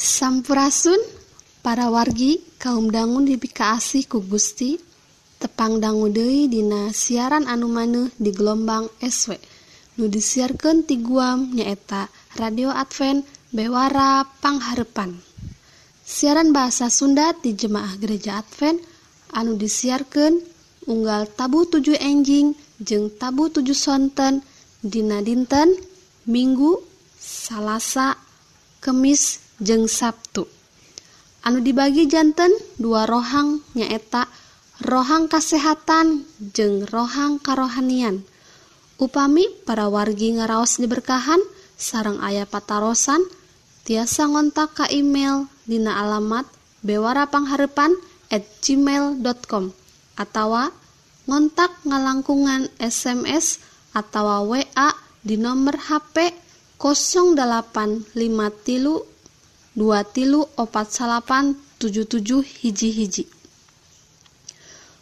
Sampurasun para wargi kaum dangun dibikaasih ku Gusti tepang dangu Dewi Dina siaran anu maneh di gelombang SW nu disiarkan ti guam nyaeta radio Advent Bewara Pangharepan. Siaran bahasa Sunda di Jemaah Gereja Advent anu disiarkan unggal tabu 7 enjing jeung tabu 7 sonten Dina dinten Minggu salahsa kemis jeng Sabtu. Anu dibagi jantan dua rohang nyaeta rohang kesehatan jeng rohang karohanian. Upami para wargi ngaraos diberkahan sarang ayah patarosan tiasa ngontak ka email dina alamat bewarapangharepan at gmail.com atawa ngontak ngalangkungan SMS atau WA di nomor HP 0853 dua tilu opat salapan 77 hiji-hiji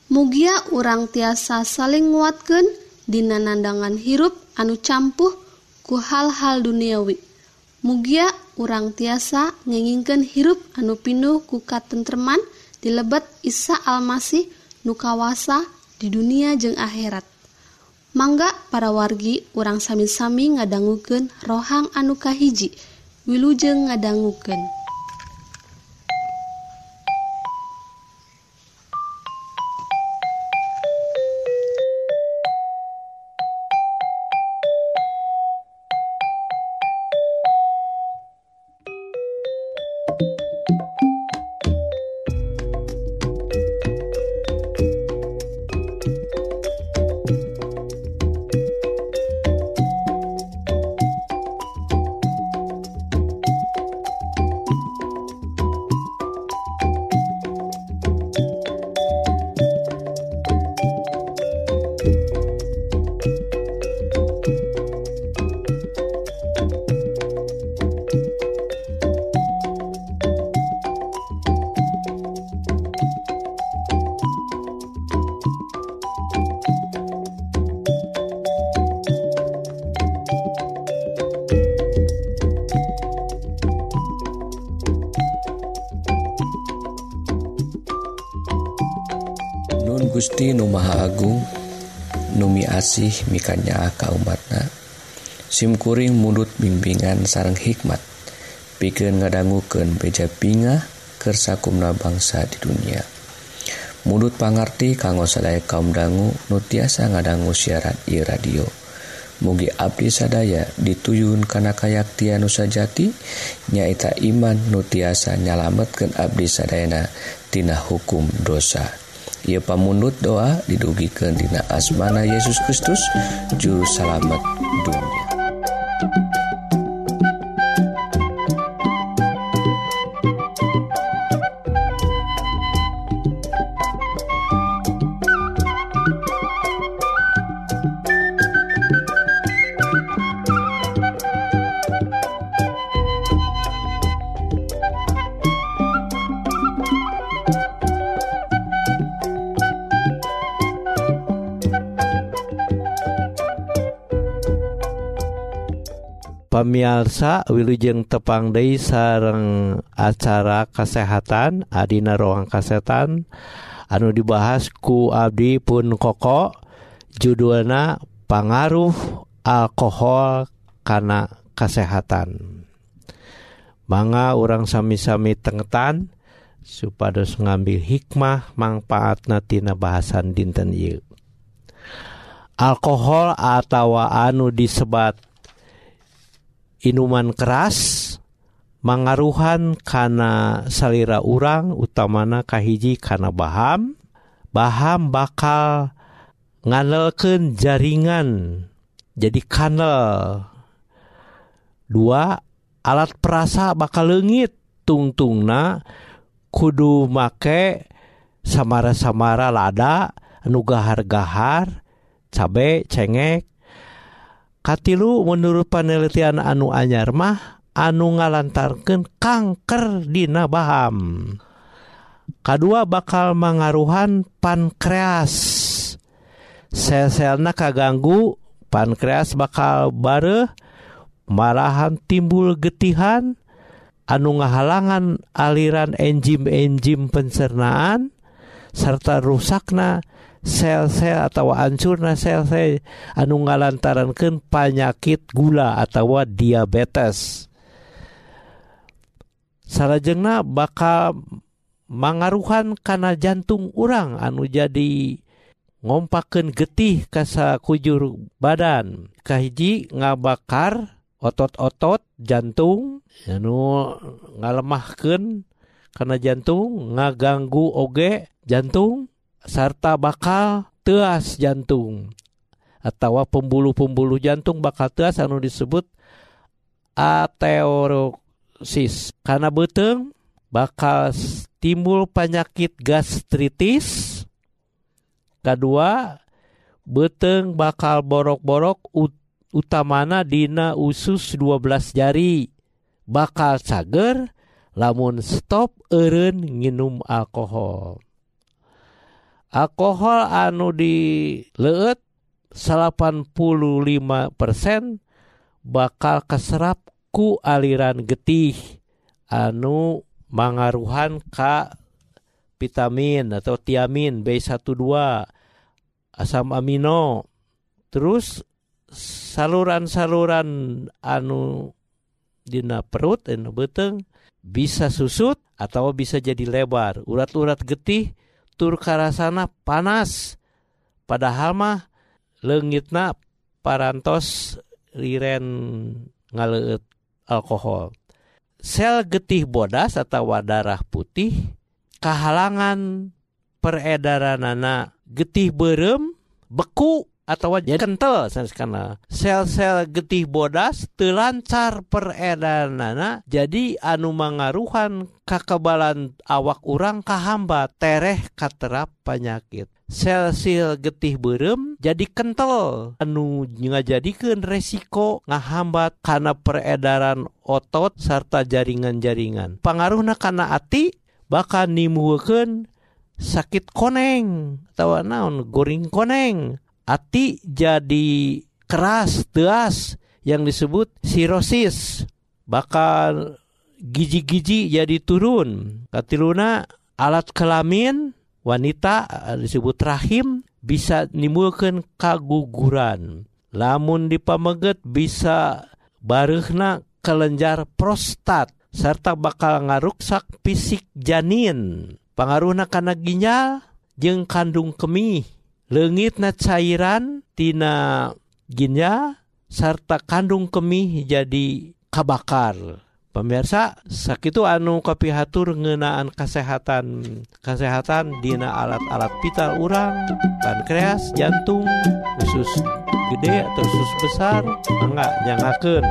mugia urang tiasa saling nguatkan dina nandangan hirup anu campuh ku hal-hal duniawi. Mugia urang tiasa ngeningken hirup anu pinuh ku katentreman di lebet Isa Almasih nukawasa di dunia jeung akhirat. Mangga para wargi urang sami-sami ngadangguken rohang anukahiji wilujeng ngadangukeun. asih mikanya ka umatna. SIMkuring mudut bimbingan sarang hikmat. Pikir ngadangguken beja pinga kersakumna bangsa di dunia. Mudut pangarti kanggo sadaya kaum dangu nutiasa ngadanggu siaran i radio. Mugi Abdi sadaya dituyun kana kayakti nusa jati nyaita iman nutiasa nyalametken Abdi sadayana tina hukum dosa ia pamundut doa didugikan Dina asmana Yesus Kristus juru salamet dunia. pamiarsa Wilujeng tepang deui sareng acara kesehatan Adina ruang kesehatan anu dibahas ku Abdi pun koko judulna pengaruh alkohol karena kesehatan manga orang sami-sami tengetan supados ngambil hikmah manfaat natina bahasan dinten y alkohol atau anu disebat inuman keras mangaruhan kana salira urang utamana kahiji kana Baham. Baham bakal nganelken jaringan. Jadi kanal dua alat perasa bakal leungit. Tungtungna kudu make samara-samara lada nugahar-gahar cabe cengek Katilu menurut penelitian anu anyar mah anu ngalantarkan kanker dina Baham kedua bakal mengaruhan pankreas. Sel-selna kaganggu pankreas bakal bare marahan timbul getihan anu ngahalangan aliran enzim-enzim pencernaan serta rusakna sel-sel atau ancurna sel-sel anu ngalantarankan panyakit gula atau diabetes. Salahjengna bakal mangaruhan karena jantung orang anu jadi ngompaken getih kasa kujur badan. Kahiji ngabakar otot-otot jantung anu ngalemahkan karena jantung ngaganggu oge jantung. sarta bakal teas jantung. Atau pembuluh-pembuluh jantung bakal teas anu disebut ateorosis karena beteng bakal timbul penyakit gastritis. Kedua beteng bakal borok-borok utamana dina usus 12 jari. Bakal cager lamun stop eren nginum alkohol. Alkohol anu di leet 85% bakal keserap ku aliran getih. Anu mangaruhan ka vitamin atau tiamin B12 asam amino. Terus saluran-saluran anu dina perut anu beteng bisa susut atau bisa jadi lebar. Urat-urat getih tur karasana panas. Padahal mah leungitna parantos liren ngaleut alkohol. Sel getih bodas atau darah putih kehalangan peredaranana getih berem beku atau jadi kental karena sel-sel getih bodas telancar peredaranana jadi anu mangaruhan kekebalan awak urang kahamba tereh katerap penyakit sel-sel getih berem jadi kental. Anu ngajadikan resiko ngahambat karena peredaran otot serta jaringan-jaringan. Pengaruhna karena ati bakal nimbulkan sakit koneng Tawa naon goring koneng. Ati jadi keras teas yang disebut sirosis. Bakal giji-giji jadi turun. Katiluna alat kelamin wanita disebut rahim bisa nimbulkan kaguguran. Lamun dipameget bisa barehna kelenjar prostat serta bakal ngaruksak fisik janin. Pengaruhna karena ginjal jeung kandung kemih legit na cairan tina ginja serta kandung kemih jadi kabakar. Pemirsa sakit anu kopihatur ngenaan kesehatan kesehatan Dina alat-alat vital urang pankreas jantung khusus gede atau khusus besar enggak nyangakeun.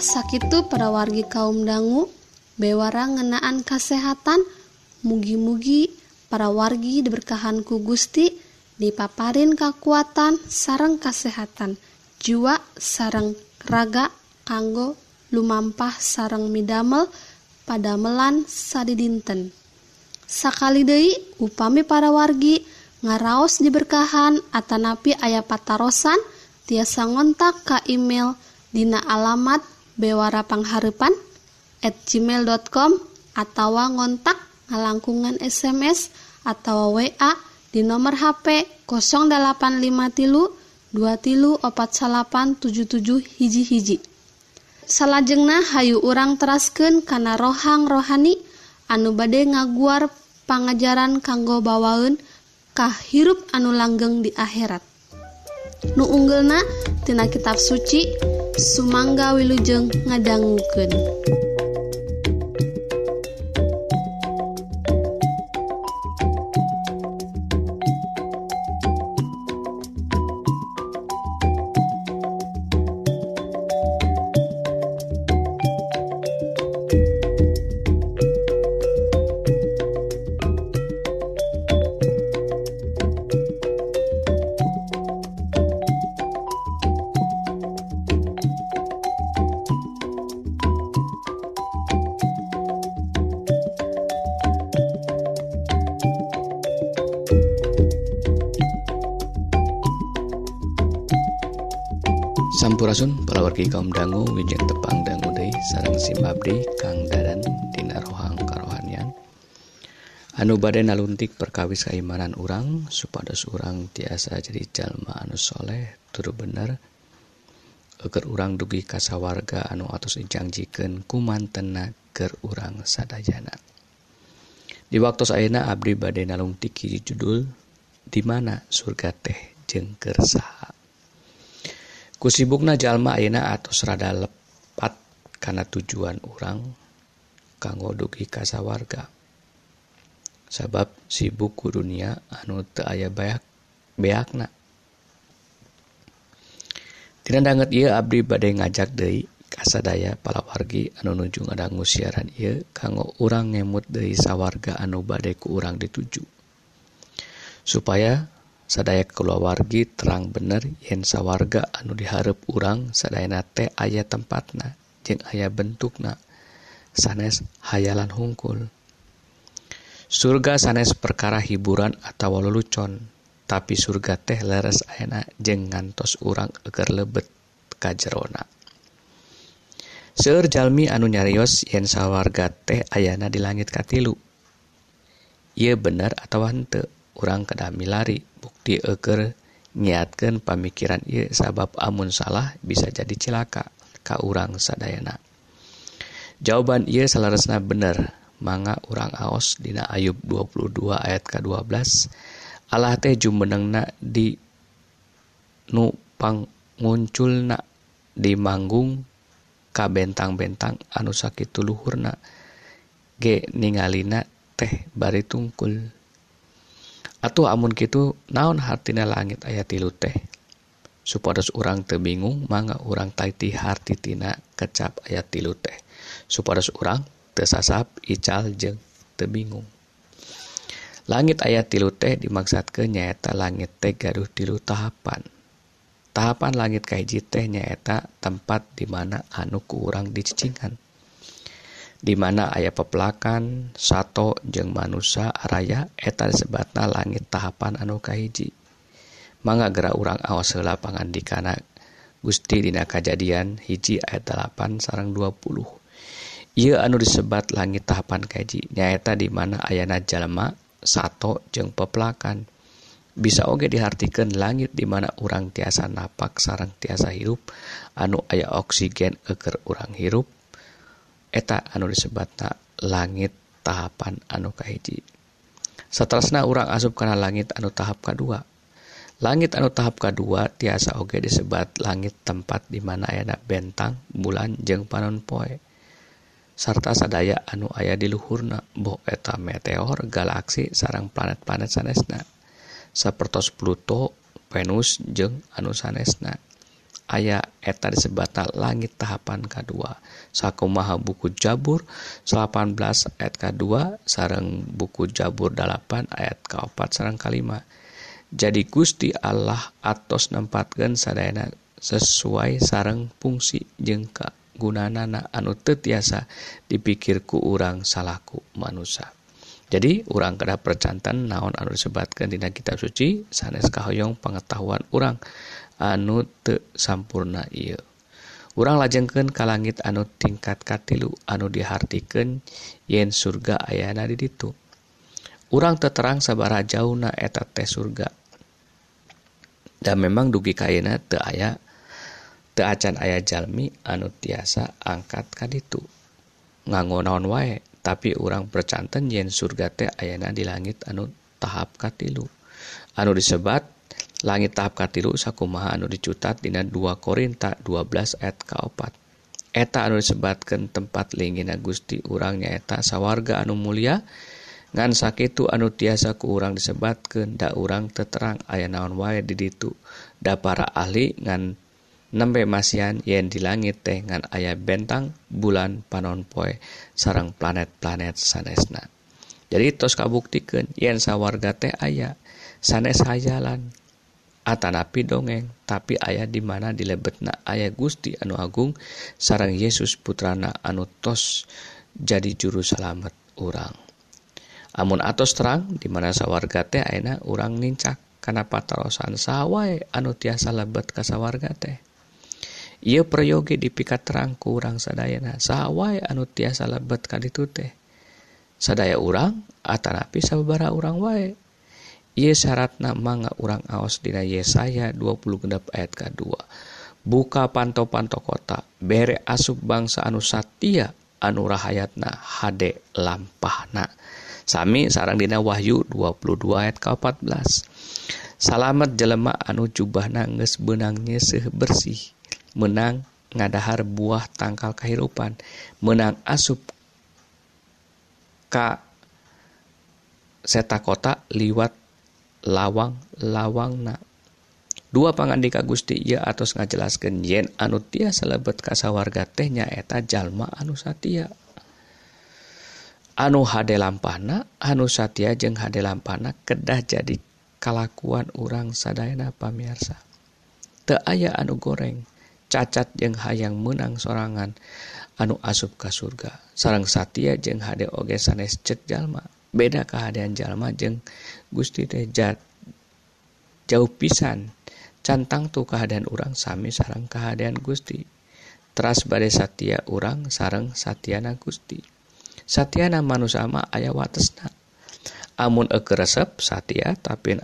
Sakit para wargi kaum dangu bewara ngenaan kesehatan. Mugi-mugi para wargi diberkahan ku Gusti dipaparin kekuatan sarang kesehatan. Jiwa sarang raga kanggo lumampah sarang midamel pada melan sadi dinten Sakali Dei upami para wargi ngaraos diberkahan Atanapi ayah patarosan, tiasa ngontak ka email dina alamat bewarapangharepan at gmail.com atau ngontak ngalangkungan SMS atau WA di nomor HP 0853 tilu tilu opat salapan 77 hiji hiji. Salajengna Hayu urang terasken kana rohang rohani anu bade ngaguar pangajaran kanggo bawaun kah hirup anu langgeng di akhirat. Nu unggulna tina kitab suci Sumangga Wilujeng ngadangukeun. Margi kaum dangu wijeng tepang dangu Dei sarang Simabdi Kang dadan Dina rohang karohanian. Anu badai naluntik perkawis keimanan urang supados urang tiasa jadi jalma anu soleh turu bener. Eger urang dugi kasawarga anu atus dijanjiken kumantena ger urang sadayana. di waktu ayeuna Abdi badai nalungtik hiji judul di mana surga teh jengker saha? kusibukna jalma ayeuna atos rada lepat kana tujuan urang kanggo dugi ka sawarga. Sabab sibuk ku dunia anu teu aya bayak beakna. Tina danget ieu abdi bade ngajak deui kasadaya palawargi anu nuju ngadangu siaran ieu kanggo urang ngemut deui sawarga anu bade ku urang dituju. Supaya sadaya keluargi terang bener yen sawarga anu diharep urang sadayana teh aya tempatna jeung aya bentukna. Sanes hayalan hungkul. Surga sanes perkara hiburan atau lelucon tapi surga teh leres enak jeng ngantos urang eger lebet kajerona Seur Jalmi anu nyarios yen sawarga teh ayana di langit katilu. Ieu bener atawa henteu? Urang kedah milari bukti eger nyiatkan pamikiran ieu sabab amun salah bisa jadi cilaka ka urang sadayana. Jawaban ia salaresna bener manga urang Aos Dina Ayub 22 ayat ke-12 Allah teh jumenengna di nupang munculna di manggung ka bentang-bentang anu sakit luhurna ge ningalina teh bari tungkul. Atuh amun gitu naon hartina langit ayat tilu teh? Supados orang tebingung mangga urang taiti hartitina kecap ayat tilu teh? Supados orang tesasap ical jeng tebingung langit ayat tilu teh dimaksud ke nyaeta langit teh gaduh tilu tahapan. Tahapan langit kaiji teh nyaeta tempat dimana anu ku urang dicicingan di mana ayah pepelakan Sato jeng manusia Araya eta sebatna langit tahapan anu kahiji. Mangga gerak urang awas heula pangandikana. Gusti dina kejadian hiji ayat 8 sarang 20 Ia anu disebat langit tahapan kaji nyaeta di mana ayana jalma Sato jeng pepelakan. Bisa oge dihartikan langit di mana urang tiasa napak sarang tiasa hirup anu ayah oksigen eker urang hirup eta anu disebatna langit tahapan anu kahiji seterusnya urang asup karena langit anu tahap kedua langit anu tahap kedua tiasa oge disebat langit tempat di mana ayana bentang bulan jeng panon poe. Sarta sadaya anu ayah di luhurna boh eta meteor galaksi sarang planet-planet sanesna. Sapertos Pluto Venus jeng anu sanesna. aya eta disebata langit tahapan K2 sakumaha buku Jabur 18 ayat K2 sarang buku Jabur 8 ayat keopat sarang kalima. Jadi Gusti Allah atos nempatkan sadana sesuai sarang fungsi jengka gunanana anu tetiasa dipikirku urang salahku manusia jadi orang kedah percantan naon anu disebatkan dina kitab suci sanes kahoyong pengetahuan orang anu te sampurna il urang lajengken ka langit anu tingkat katilu anu dihartikan yen surga ayana di ditu. Urang terterang sabara jauh na eta teh surga. Dan memang dugi kayena te aya te acan aya jalmi anu tiasa angkat ka ditu. Nganggo naon wae tapi urang percanten yen surga teh ayana di langit anu tahap katilu. Anu disebat langit tahap katilu sakumaha anu dicutat dina 2 Korinta 12 ayat kaopat. Eta anu disebatkan tempat lingina Gusti urangnya eta sawarga anu mulia. Ngan sakitu anu tiasa ku urang disebatkan da urang teterang aya naon wae di ditu. Da para ahli ngan nembe masian yen di langit teh ngan aya bentang bulan panon poe sarang planet-planet sanesna. Jadi tos kabuktikan yen sawarga teh aya sanes hayalan Atanapi dongeng tapi ayah dimana dilebetna. Ayah Gusti anu Agung sarang Yesus putrana anu tos jadi juru salamet orang amun atos terang di mana sawarga teh aina orang nincak karena patarosan sawai anu tiasa lebet ke sawarga teh? Ia peryogi dipikat terang ku urang sadayana sawai anu tiasa lebet ka ditu teh. Sadaya orang atanapi sababara orang wae. Iye syarat nama urang aos dina Yesaya 20 ayat ke-2 buka panto-panto kota bere asup bangsa anu Satya anu rahayatna HD lampahna. Sami sarang dina Wahyu 22 ayat ke-14 Salamet jelema anu jubahna geus benangnya se bersih. Menang ngadahar buah tangkal kehidupan menang asup ka seta kota liwat lawang lawangna. Dua pangandika Gusti ia atau ngajelaskan yen anu tiasa lebet kasawarga tehnya eta jalma anu Satia anu hade lampana anu Satia jeung hade lampana kedah jadi kalakuan orang sadayana pamirsa. Te aya anu goreng cacat jeung hayang menang sorangan anu asup ka surga. Sarang Satia jeung hade oge sanes cek jalma. beda keadaan jalma jeung Gusti Tejat jauh pisan. Cantang tuh keadaan orang sami sarang keadaan Gusti. Teras badai Satya orang sarang Satyana Gusti. Satyana manusama ayah watesna. Amun e resep Satya tapi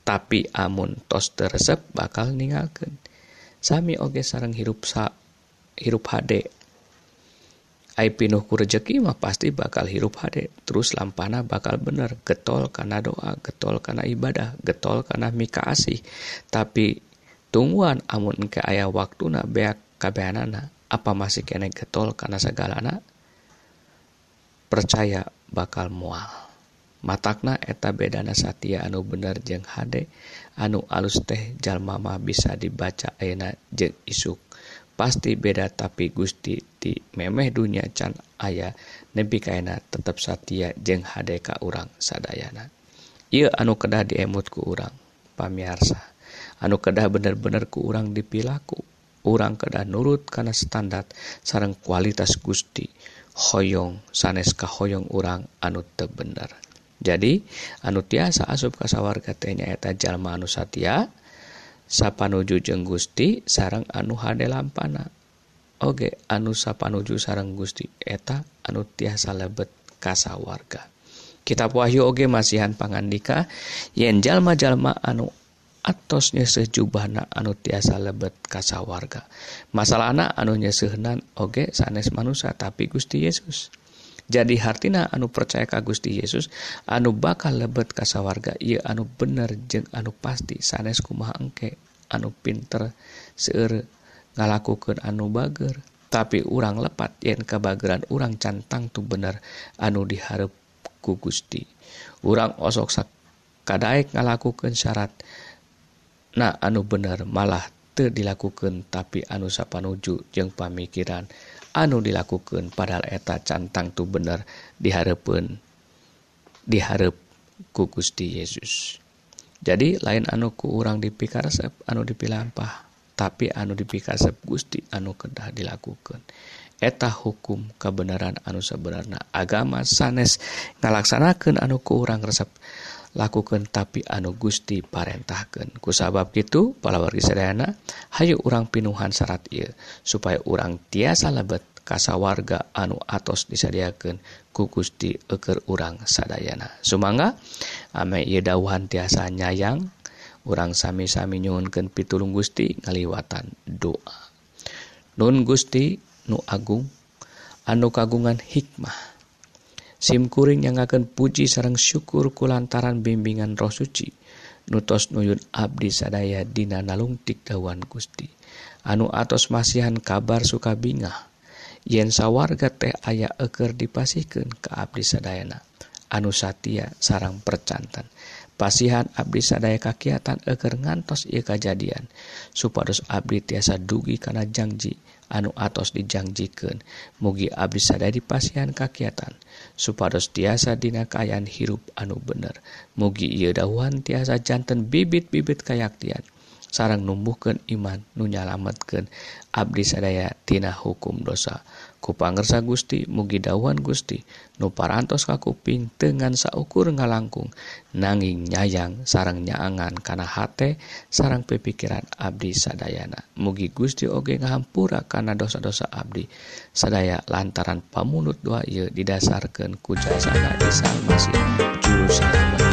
tapi amun tos teresep bakal ningalkan sami oge sarang hirup sa hirup HD pinuhku rezeki mah pasti bakal hirup hade. Terus lampana bakal bener. Getol karena doa getol karena ibadah getol karena mika asih. Tapi tungguan amun ke ayah waktu na beak kabehanana apa masih kene getol karena segala percaya bakal mual. Matakna eta bedana satya anu bener jeng hade. Anu alus teh jalmama bisa dibaca ayana jeng isuk pasti beda tapi Gusti di memeh dunia can ayah nebi kaina tetap Satya jeng hadeka urang sadayana. Ia anu kedah diemut ku urang pamiarsa. Anu kedah bener-bener ku urang dipilaku. Urang kedah nurut karena standar sarang kualitas Gusti. Hoyong sanes kahoyong urang anu tebener jadi anu tiasa asup kasawarga tenya eta jalma anu Satya sapanuju jeng Gusti sarang anu hade lampana. Oge anu sapanuju sarang Gusti eta anu tiasa lebet kasa warga kitab Wahyu Oge masihan pangandika yen jalma-jalma anu atos sejubahna anu tiasa lebet kasa warga masalah anak anu nyesehnan Oge sanes manusia tapi Gusti Yesus. jadi hartina anu percaya ka Gusti Yesus anu bakal lebet kasawarga ia anu bener jeng anu pasti. Sanes kumaha engke anu pinter seueur ngalakukeun anu bager. Tapi urang lepat yen kebageran urang cantang tuh bener anu diharap ku Gusti. Urang osok kadaek ngalakukeun syarat nah anu bener malah teu dilakukan tapi anu sapanuju jeung pamikiran anu dilakukan padahal eta cantang tuh bener diharapun diharap ku Gusti Yesus. Jadi lain anuku orang dipikarsep anu dipilampah tapi anu dipikasep Gusti anu kedah dilakukan eta hukum kebenaran anu sebenarnya. Agama sanes ngalaksanakan anu ku orang resep lakukan tapi anu Gusti parentahkan kusabab gitu palawargi sedayana Hayu urang pinuhan syarat ieu supaya urang tiasa lebet kasa warga anu atos disediakan ku Gusti eker urang sadayana. Sumangga ame ieu dawuhan tiasa nyayang urang sami-sami nyuhunkeun pitulung Gusti ngaliwatan doa. Nun Gusti nu Agung anu kagungan hikmah. SIMkuring yang akan puji sarang syukur kulantaran bimbingan roh suci. Nutos nuyun Abdi sadaya Dina nalungtik dawan Gusti. Anu atos masihan kabar suka bingah. Yen sawarga teh aya eker dipasihkan ke Abdi sadayana. Anu Satya sarang percantan. Pasihan Abdi sadaya kakiatan eker ngantos ia kejadian supados Abdi tiasa dugi karena janji anu atos dijanjiken mugi Abis sadari pasihan kakiatan supados tiasa dina kayan hirup anu bener. Mugi ia dahuhan tiasa jantan bibit-bibit kayaktian. Sarang numbuhkan iman nunyalamatkan Abdi sadaya tina hukum dosa. kupangersa Gusti mugi dawan Gusti nuparantos kakuping dengan saukur ngalangkung nanging nyayang sarang nyaangan karena hate sarang pepikiran Abdi sadayana. Mugi Gusti oge ngahampura karena dosa-dosa Abdi. Sadaya lantaran pamunut doa ia didasarkan kujasana di masih juru selamat.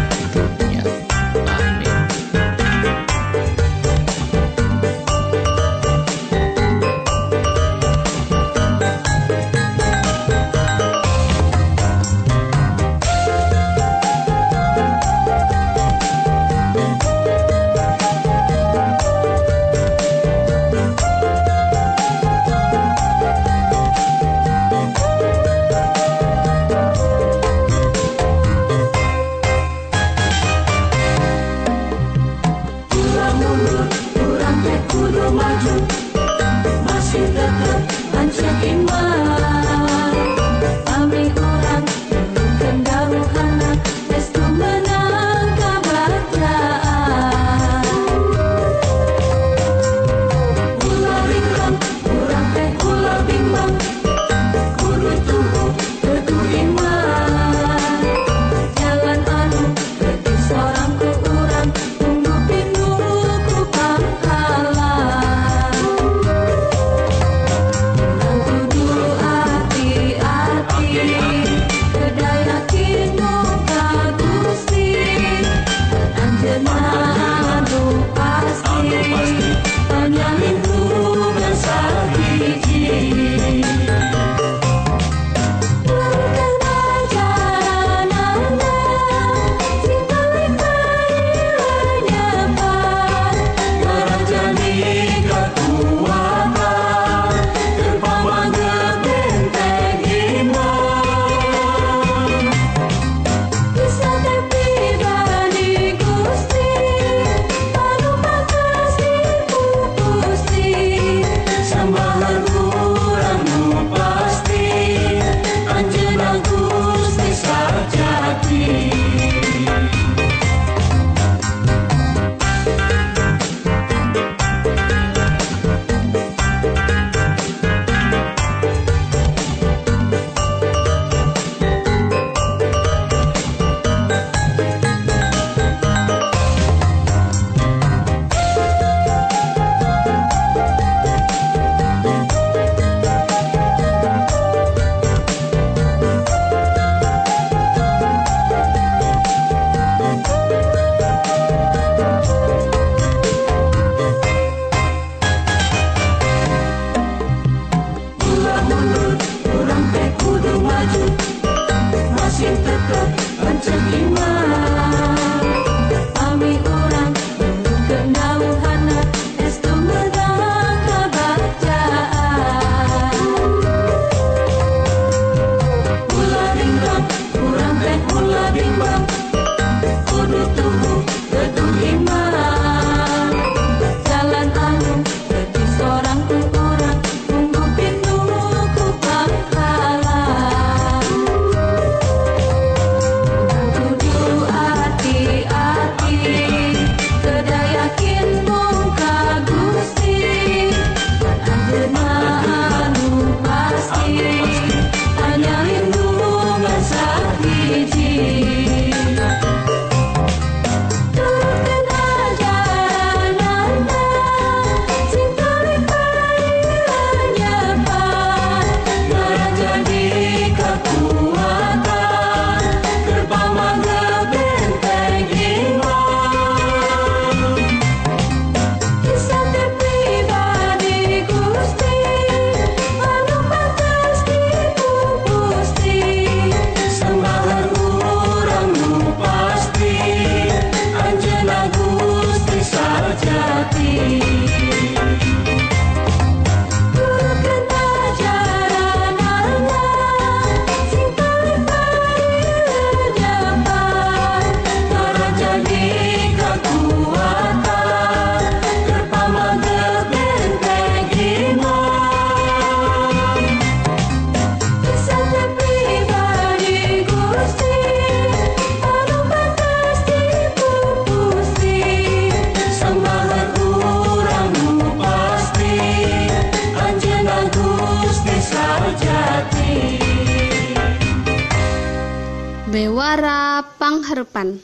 pangharpan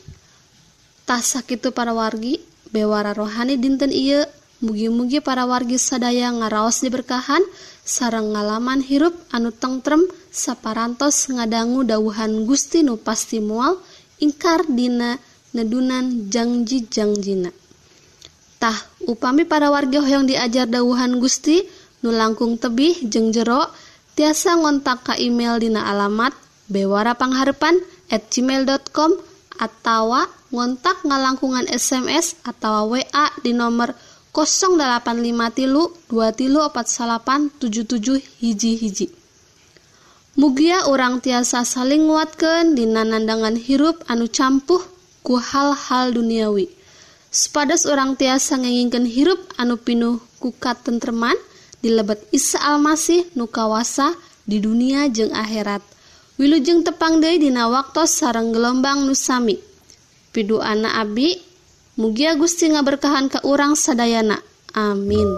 tasak itu para wargi bewara rohani dinten Iye mugi-mugi para wargi sadaya ngaraos diberkahan sarang ngalaman hirup anu tengrem saparantos ngadangu dauhan Gusti nu pasti mual ingkar dina nedunan janji jangjina tah upami para warga hoyong diajar dauhan Gusti nu langkung tebih jeng jero tiasa ngontak ka email dina alamat bewara at gmail.com atau ngontak ngalangkungan SMS atau WA di nomor 0850 tilu 2 tilu 77 hiji-hiji. Mugia orang tiasa saling nguatkan di nandangan hirup anu campuh ku hal-hal duniawi. Supados orang tiasa ngenginkan hirup anu pinuh kukat tentreman di lebet Isa Almasih nu kawasa di dunia jeng akhirat. Wilujeng tepang Dei dina waktu sarang gelombang nusami pidu anak Abi mugia Gusti ngaberkahan ke urang sadayana. Amin.